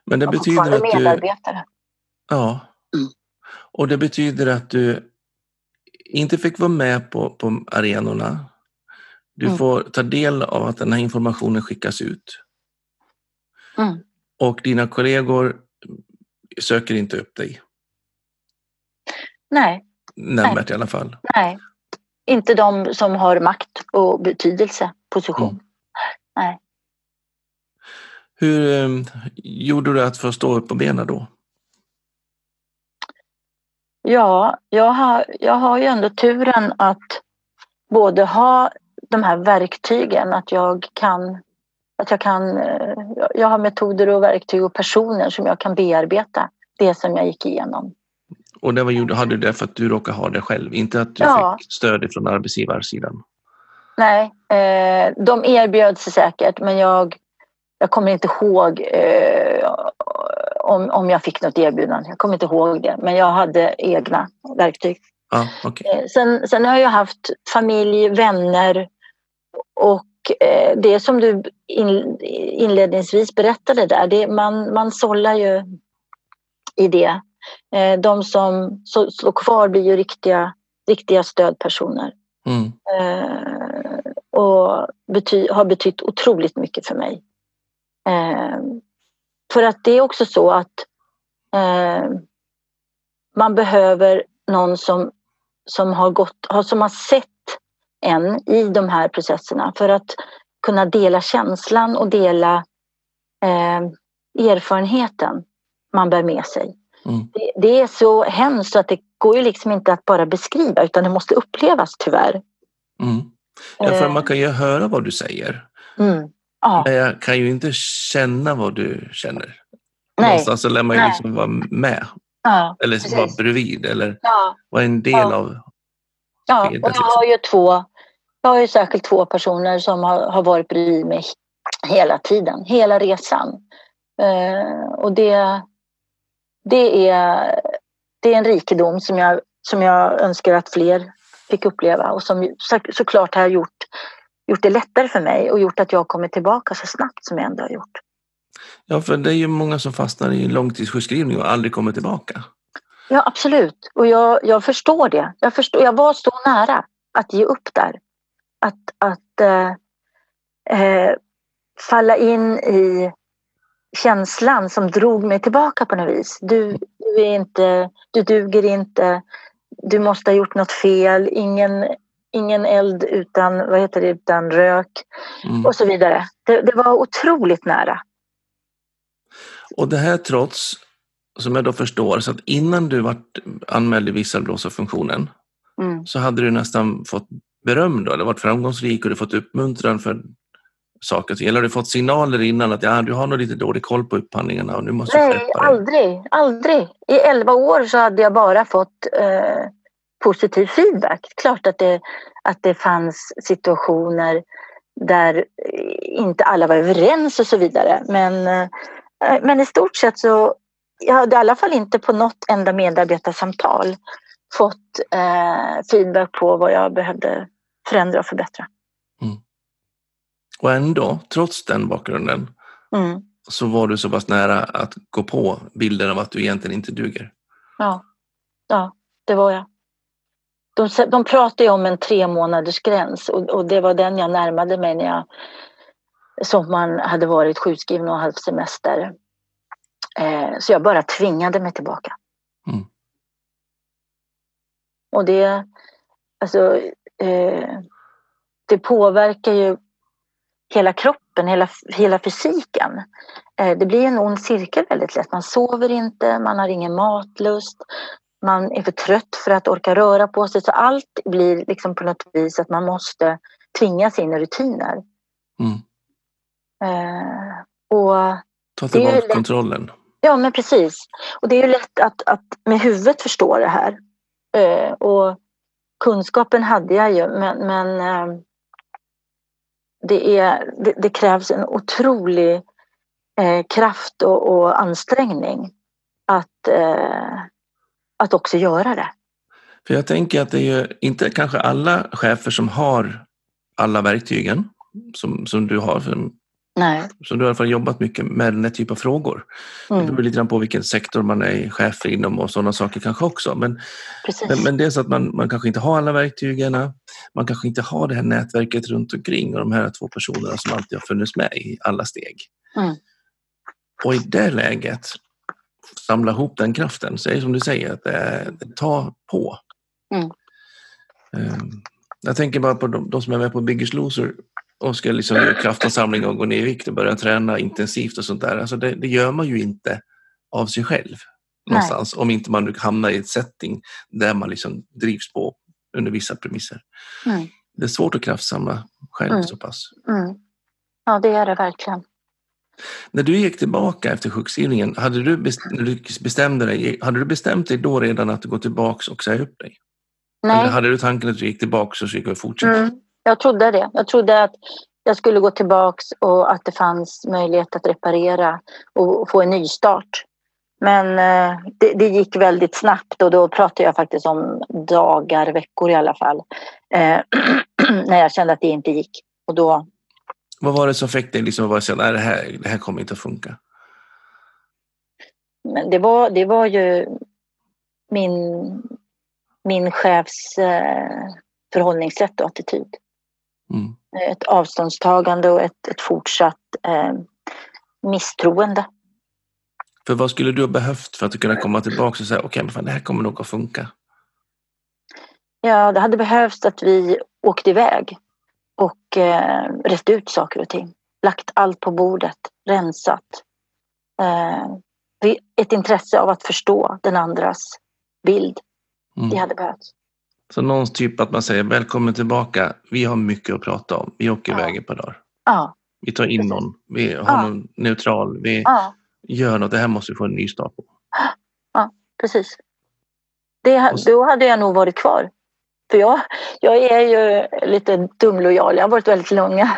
Men det Jag betyder att du... medarbetare. Ja. Mm. Och det betyder att du inte fick vara med på, på arenorna. Du Mm. får ta del av att den här informationen skickas ut. Mm. Och dina kollegor söker inte upp dig. Nej, Nämnvärt i alla fall. nej. Inte de som har makt och betydelse, position. Mm. Hur eh, gjorde du att få stå upp på benen då? Ja, jag har, jag har ju ändå turen att både ha de här verktygen, att jag kan, att jag kan, eh, jag har metoder och verktyg och personer som jag kan bearbeta det som jag gick igenom. Och det var, gjorde- hade du det för att du råkade ha det själv, inte att du Ja. fick stöd från arbetsgivarsidan? Nej, eh, de erbjöd sig säkert men jag, jag kommer inte ihåg eh, om, om jag fick något erbjudande. Jag kommer inte ihåg det, men jag hade egna verktyg. Ja, okej. Eh, Sen, sen har jag haft familj, vänner och eh, det som du in, inledningsvis berättade där, det, man, man sållar ju i det. Eh, De som slår kvar blir ju riktiga, riktiga stödpersoner Mm. och bety, har betytt otroligt mycket för mig. För att det är också så att eh, man behöver någon som, som, har gått, som har sett en i de här processerna för att kunna dela känslan och dela eh, erfarenheten man bär med sig. Mm. Det, det är så hemskt att det går ju liksom inte att bara beskriva utan det måste upplevas tyvärr. Mm. Ja, för Eh, man kan ju höra vad du säger. mm. Ja, Men jag kan ju inte känna vad du känner. nej. Någonstans så lär man ju Nej. liksom vara med. Ja, Eller Precis. vara bredvid. Eller ja, vara en del Ja. av... ja. Och jag har ju två, jag har ju särskilt två personer som har, har varit bredvid mig hela tiden, hela resan. Eh, och det, det, är, det är en rikedom som jag, som jag önskar att fler fick uppleva och som så, såklart har gjort gjort det lättare för mig och gjort att jag kommit tillbaka så snabbt som jag ändå har gjort. Ja, för det är ju många som fastnar i långtidssjukskrivning och aldrig kommer tillbaka. Ja, absolut. Och jag, jag förstår det. Jag, förstår, jag var så nära att ge upp där. Att, att eh, eh, falla in i känslan som drog mig tillbaka på något vis. Du, du, är inte, du duger inte, du måste ha gjort något fel, ingen, ingen eld utan, vad heter det, utan rök mm. och så vidare. Det, det, var otroligt nära. Och det här trots, som jag då förstår, så att innan du var anmäld i visselblåsarfunktionen mm. så hade du nästan fått beröm då, eller varit framgångsrik och du fått uppmuntran för saker? Eller har du fått signaler innan att ja, du har nog lite dålig koll på upphandlingarna och nu måste Nej, aldrig, aldrig. I elva år så hade jag bara fått eh, positiv feedback. Klart att det, att det fanns situationer där inte alla var överens och så vidare. Men, eh, men i stort sett så jag hade i alla fall inte på något enda medarbetarsamtal fått eh, feedback på vad jag behövde förändra och förbättra. Mm. Och ändå, trots den bakgrunden, mm. så var du så pass nära att gå på bilden av att du egentligen inte duger. Ja, ja det var jag. De, de pratade om en tre månaders gräns och, och, det var den jag närmade mig när jag som man hade varit sjukskriven och haft semester. Eh, så jag bara tvingade mig tillbaka. Mm. Och det, alltså, eh, det påverkar ju hela kroppen, hela, hela fysiken. Eh, det blir en ond cirkel väldigt lätt. Man sover inte, man har ingen matlust, man är för trött för att orka röra på sig. Så allt blir liksom på något vis att man måste tvinga in i rutiner. Mm. Eh, och Ta tillbaka kontrollen. Ja, men precis. Och det är ju lätt att, att med huvudet förstå det här. Eh, och kunskapen hade jag ju, men, men eh, det, är, det, det, krävs en otrolig eh, kraft och, och, ansträngning att, eh, att också göra det. För jag tänker att det är ju inte kanske alla chefer som har alla verktygen som, som du har. Som, Nej. Så du har i alla fall jobbat mycket med den här typen av frågor. Mm. Det beror lite grann på vilken sektor man är chef inom och sådana saker kanske också. Men, men, men, det är så att man, man kanske inte har alla verktygen. Man kanske inte har det här nätverket runt omkring och de här två personerna som alltid har funnits med i alla steg. Mm. Och i det läget samla ihop den kraften, det som du säger, att det tar på. Mm. Ehm, jag tänker bara på de, de som är med på Biggest Loser och ska liksom göra kraftansamling och gå ner i vikt och börja träna intensivt och sånt där. Alltså det, det gör man ju inte av sig själv någonstans Nej. om inte man hamnar i ett setting där man liksom drivs på under vissa premisser. Mm. Det är svårt att kraftsamla själv mm. så pass. Mm. Ja, det är det verkligen. När du gick tillbaka efter sjukskrivningen, hade du, bestämde dig, hade du bestämt dig då redan att gå tillbaka och säga upp dig? Nej. Eller hade du tanken att du gick tillbaka och skulle fortsätta? Mm. Jag trodde det. Jag trodde att jag skulle gå tillbaks och att det fanns möjlighet att reparera och få en nystart. Men eh, det, det, gick väldigt snabbt och då pratade jag faktiskt om dagar, veckor i alla fall. Eh, när jag kände att det inte gick. Och då... Vad var det som fick dig liksom att säga att det här, det här kommer inte att funka? Men det, var, det var ju min, min chefs eh, förhållningssätt och attityd. Mm. Ett avståndstagande och ett, ett fortsatt eh, misstroende. För vad skulle du ha behövt för att kunna komma tillbaka och säga okej, okay, det här kommer nog att funka? Ja, det hade behövts att vi åkte iväg och eh, rest ut saker och ting. Lagt allt på bordet, rensat. Eh, ett intresse av att förstå den andras bild. Mm. Det hade behövts. Så någon typ att man säger välkommen tillbaka. Vi har mycket att prata om. Vi åker ja. iväg ett par dagar. Ja. Vi tar in Precis. någon. Vi har ja. någon neutral. Vi ja. gör något. Det här måste vi få en ny start på. Ja, precis. Det, då hade jag nog varit kvar. För jag, jag är ju lite dumlojal. Jag har varit väldigt långa,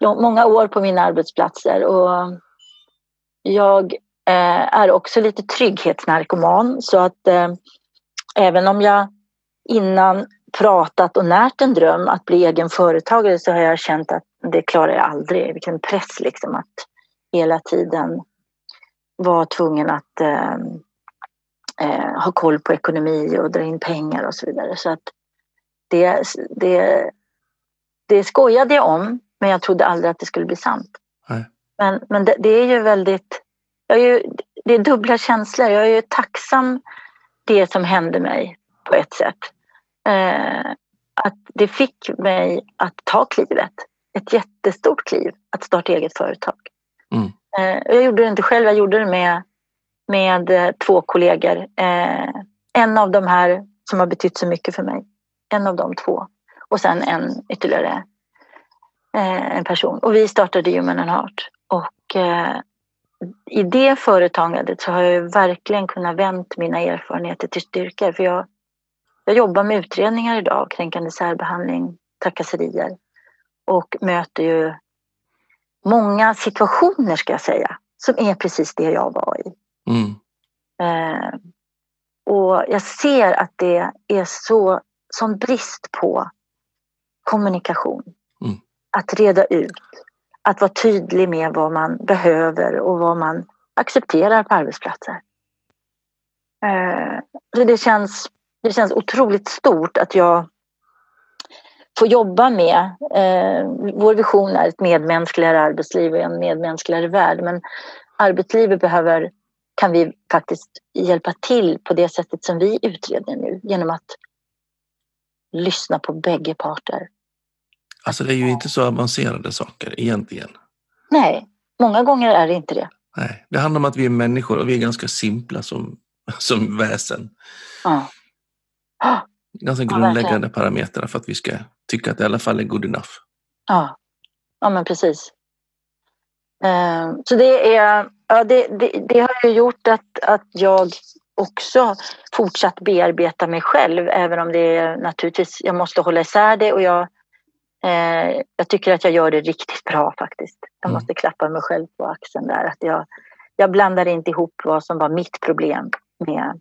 många år på mina arbetsplatser. Och jag eh, är också lite trygghetsnarkoman. Så att eh, även om jag innan pratat och närt en dröm att bli egen företagare så har jag känt att det klarar jag aldrig. Vilken press liksom att hela tiden vara tvungen att eh, eh, ha koll på ekonomi och dra in pengar och så vidare. Så att det, det, det skojade jag om, men jag trodde aldrig att det skulle bli sant. Nej. Men, men det, det, är ju väldigt... Jag är ju, det är dubbla känslor. Jag är ju tacksam det som hände mig på ett sätt. Eh, att det fick mig att ta klivet. Ett jättestort kliv att starta eget företag. Mm. Eh, jag gjorde det inte själv, jag gjorde det med, med eh, två kollegor. Eh, en av de här som har betytt så mycket för mig. En av de två. Och sen en ytterligare en person. Och vi startade Human and Heart. Och i det företagandet så har jag verkligen kunnat vänt mina erfarenheter till styrkor. För jag, jag jobbar med utredningar idag, kränkande särbehandling, trakasserier och möter ju många situationer ska jag säga, som är precis det jag var i. Mm. Eh, och jag ser att det är så sån brist på kommunikation. Mm. Att reda ut, att vara tydlig med vad man behöver och vad man accepterar på arbetsplatser. Eh, så det känns, det känns otroligt stort att jag får jobba med. Eh, vår vision är ett medmänskligare arbetsliv och en medmänskligare värld. Men arbetslivet behöver, kan vi faktiskt hjälpa till på det sättet som vi utreder nu genom att lyssna på bägge parter. Alltså det är ju inte så avancerade saker egentligen. Nej, många gånger är det inte det. Nej, det handlar om att vi är människor och vi är ganska simpla som, som väsen. Ja. Ganska grundläggande ja, parametrar för att vi ska tycka att det i alla fall är good enough. Ja, ja men precis. Uh, så det, är, ja, det, det, det, har ju gjort att, att jag också fortsatt bearbeta mig själv även om det är naturligtvis, jag måste hålla isär det och jag, eh, jag tycker att jag gör det riktigt bra faktiskt. Jag mm. måste klappa mig själv på axeln där. Att jag, jag blandar inte ihop vad som var mitt problem med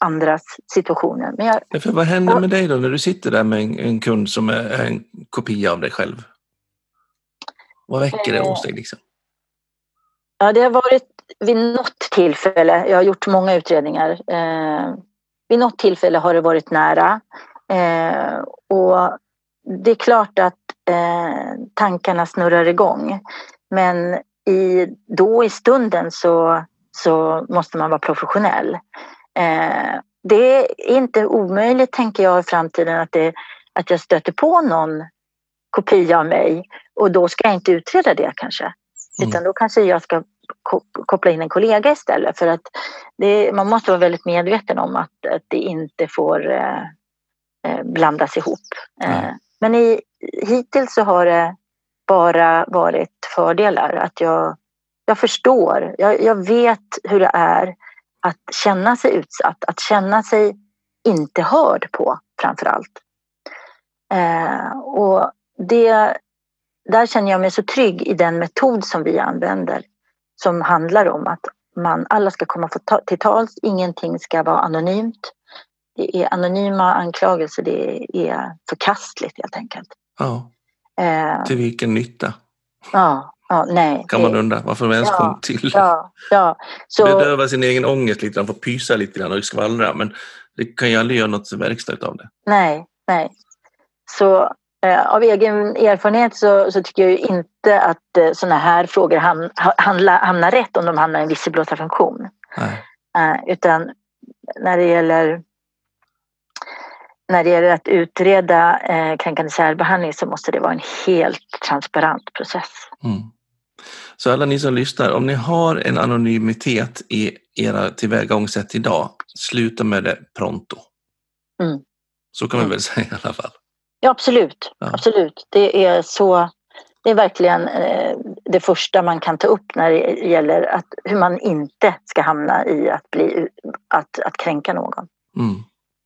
andras situationer. Men jag, för vad händer med dig då när du sitter där med en, en kund som är, en kopia av dig själv? Vad väcker det hos dig? Liksom? Ja, det har varit vid något tillfälle, jag har gjort många utredningar, eh, vid något tillfälle har det varit nära. Eh, och det är klart att eh, tankarna snurrar igång. Men i, då i stunden så, så måste man vara professionell. Eh, det är inte omöjligt, tänker jag, i framtiden att, det, att jag stöter på någon kopia av mig och då ska jag inte utreda det kanske. Mm. Utan då kanske jag ska koppla in en kollega istället för att det, man måste vara väldigt medveten om att, att det inte får eh, eh blandas ihop. Mm. men i, hittills så har det bara varit fördelar. Att jag, jag förstår, jag, jag vet hur det är att känna sig utsatt, att känna sig inte hörd på framför allt. Eh, och det, där känner jag mig så trygg i den metod som vi använder som handlar om att man, alla ska komma ta, till tals, ingenting ska vara anonymt. Det är anonyma anklagelser, det är förkastligt helt enkelt. Ja. Eh, till vilken nytta? Ja, Ja, nej, kan man undra varför de ens ja, kom till. Ja, ja. Så, Bedöva sin egen ångest lite grann, få pysa lite grann och skvallra. Men det kan ju aldrig göra något verkstad av det. Nej, nej. Så av egen erfarenhet så, så, tycker jag inte att eh, sådana här frågor ham, handla, hamnar rätt om de hamnar i en visselblåsarfunktion. Eh, utan när det gäller när det gäller att utreda eh, kränkande särbehandling så måste det vara en helt transparent process. Mm. Så alla ni som lyssnar, om ni har en anonymitet i era tillvägagångssätt idag, sluta med det pronto. Mm. Så kan man mm. väl säga i alla fall. Ja, absolut. Ja. absolut. Det är så det är verkligen eh, det första man kan ta upp när det gäller att, hur man inte ska hamna i att, bli, att, att kränka någon. Mm.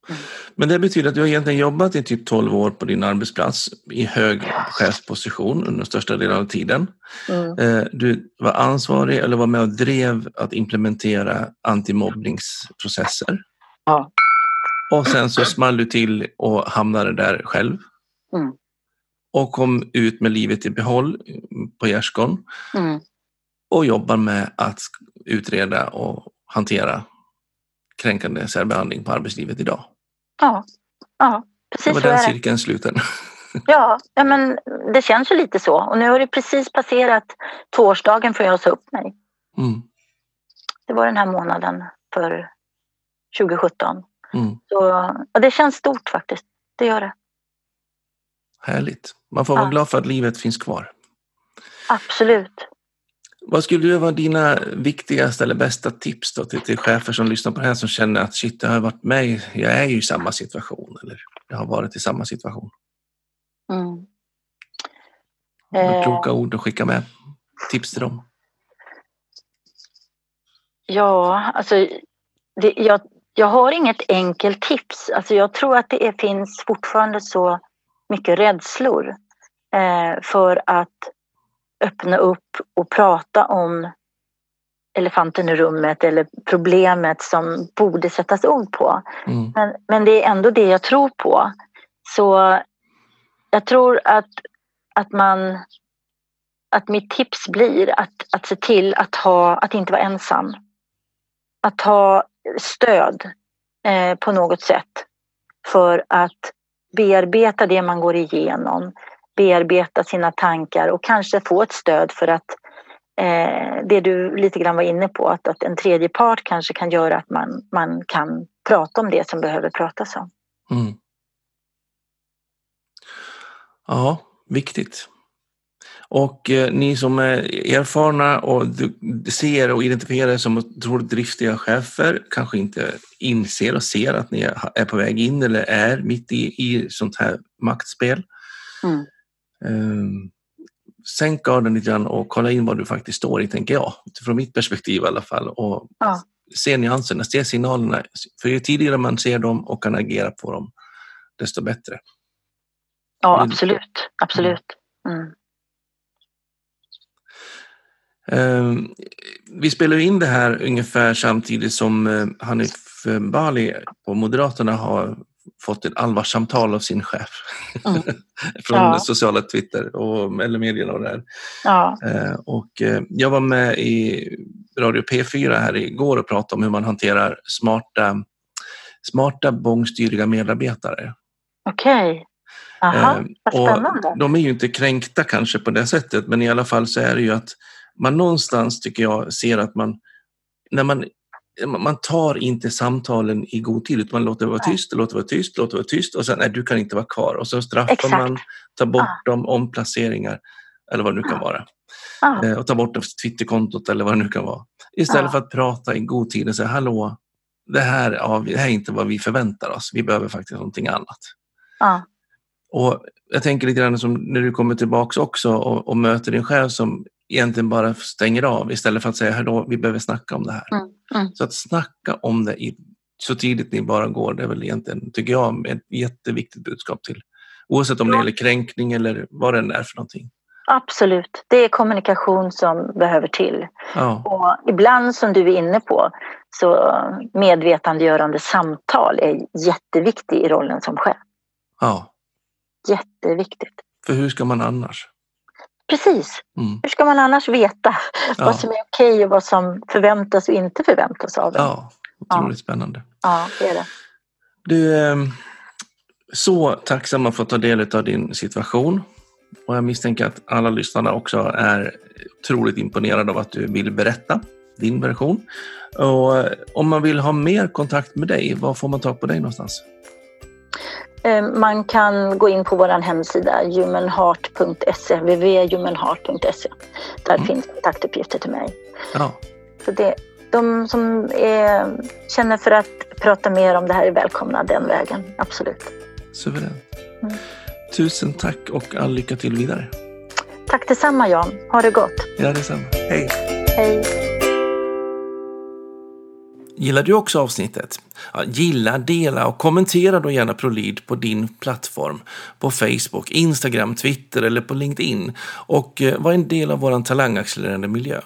Mm. Men det betyder att du har egentligen jobbat i typ 12 år på din arbetsplats i hög chefsposition under största delen av tiden. Mm. Eh, du var ansvarig eller var med och drev att implementera antimobbningsprocesser. Ja. Och sen så small du till och hamnade där själv. Mm. Och kom ut med livet i behåll på gärdsgården. Mm. Och jobbar med att utreda och hantera kränkande särbehandling på arbetslivet idag. Ja, ja Det precis var så är den det. cirkeln sluten. Ja, ja, men det känns ju lite så. Och nu har det precis passerat tvåårsdagen för jag sa upp mig. Mm. Det var den här månaden för 2017. Mm. Så ja, det känns stort faktiskt. Det gör det. Härligt. Man får vara Ja. glad för att livet finns kvar. Absolut. Vad skulle du vara dina viktigaste eller bästa tips till, till chefer som lyssnar på det här som känner att shit, jag har varit med, jag är ju i samma situation eller jag har varit i samma situation. Mm. Eh. kloka ord att skicka med tips till dem. Ja, alltså det, jag, jag har inget enkelt tips. Alltså jag tror att det är, finns fortfarande så mycket rädslor eh, för att öppna upp och prata om elefanten i rummet eller problemet som borde sättas ord på. Mm. Men, men det är ändå det jag tror på. Så jag tror att, att man att mitt tips blir att, att se till att, ha, att inte vara ensam. Att ha stöd eh, på något sätt för att bearbeta det man går igenom, bearbeta sina tankar och kanske få ett stöd för att eh, det du lite grann var inne på, att, att en tredje part kanske kan göra att man, man kan prata om det som behöver pratas om. Mm. Ja, viktigt. Och eh, ni som är erfarna och ser och identifierar er som otroligt driftiga chefer kanske inte inser och ser att ni är på väg in eller är mitt i, i sånt här maktspel. Mm. Eh, sänk garden lite grann och kolla in vad du faktiskt står i, tänker jag. Från mitt perspektiv i alla fall. Och Ja. se nyanserna, se signalerna. För ju tidigare man ser dem och kan agera på dem, desto bättre. Ja, Mm. absolut. Absolut. Mm. Eh, vi spelar in det här ungefär samtidigt som eh, Hanif Bali på Moderaterna har fått ett allvarssamtal av sin chef Mm. från Ja. sociala Twitter och, eller medierna och det här. Ja. Eh, och eh, jag var med i Radio P4 här igår och pratade om hur man hanterar smarta, smarta bångstyriga medarbetare. Okej. Aha, Eh, vad och spännande. de är ju inte kränkta kanske på det sättet, men i alla fall så är det ju att man någonstans tycker jag ser att man, när man man tar inte samtalen i god tid, utan man låter det vara tyst, det låter vara tyst, det låter vara tyst och sen nej, du kan inte vara kvar. Och så straffar Exakt. man, tar bort Ja. dem, omplaceringar eller vad det nu kan Ja. vara. Ja. Eh, och ta bort det Twitterkontot eller vad det nu kan vara. Istället Ja. för att prata i god tid och säga hallå, det här, ja, det här är inte vad vi förväntar oss. Vi behöver faktiskt någonting annat. Ja. Och jag tänker lite grann som när du kommer tillbaks också och, och möter din chef som egentligen bara stänger av istället för att säga hallå, vi behöver snacka om det här. Mm. Mm. Så att snacka om det i, så tidigt ni bara går, det är väl egentligen, tycker jag, ett jätteviktigt budskap till. Oavsett om det Ja. gäller kränkning eller vad det än är för någonting. Absolut. Det är kommunikation som behöver till. Ja, Och ibland som du är inne på så medvetandegörande samtal är jätteviktigt i rollen som chef. ja. Jätteviktigt. För hur ska man annars? Precis. Mm. Hur ska man annars veta Ja. vad som är okej och vad som förväntas och inte förväntas av en? Ja, otroligt spännande. ja det är det. Du, eh, så tacksam att få ta del av din situation. Och jag misstänker att alla lyssnarna också är otroligt imponerade av att du vill berätta din version. Och om man vill ha mer kontakt med dig, var får man tag på dig någonstans? Eh, Man kan gå in på vår hemsida humanheart.se, www.humanheart.se. Där Mm. finns kontaktuppgifter till mig. Ja, Så det, de som är, känner för att prata mer om det här är välkomna den vägen, absolut. suveränt. Mm. Tusen tack och all lycka till vidare. Tack detsamma Jan, ha det gott. Ja, detsamma. Hej! Hej. Gillar du också avsnittet? Ja, gilla, dela och kommentera då gärna ProLead på din plattform. På Facebook, Instagram, Twitter eller på LinkedIn. Och eh, var en del av vår talangaccelererande miljö.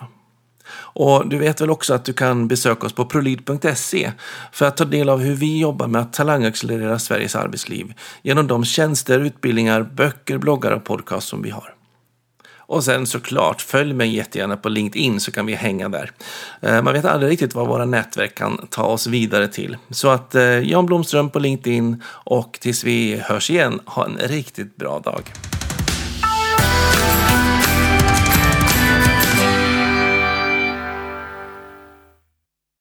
Och du vet väl också att du kan besöka oss på prolid.se för att ta del av hur vi jobbar med att talangaccelerera Sveriges arbetsliv genom de tjänster, utbildningar, böcker, bloggar och podcast som vi har. Och sen såklart, följ mig jättegärna på LinkedIn så kan vi hänga där. Eh, man vet aldrig riktigt vad våra nätverk kan ta oss vidare till. Så att eh, Jan Blomström på LinkedIn och tills vi hörs igen, ha en riktigt bra dag.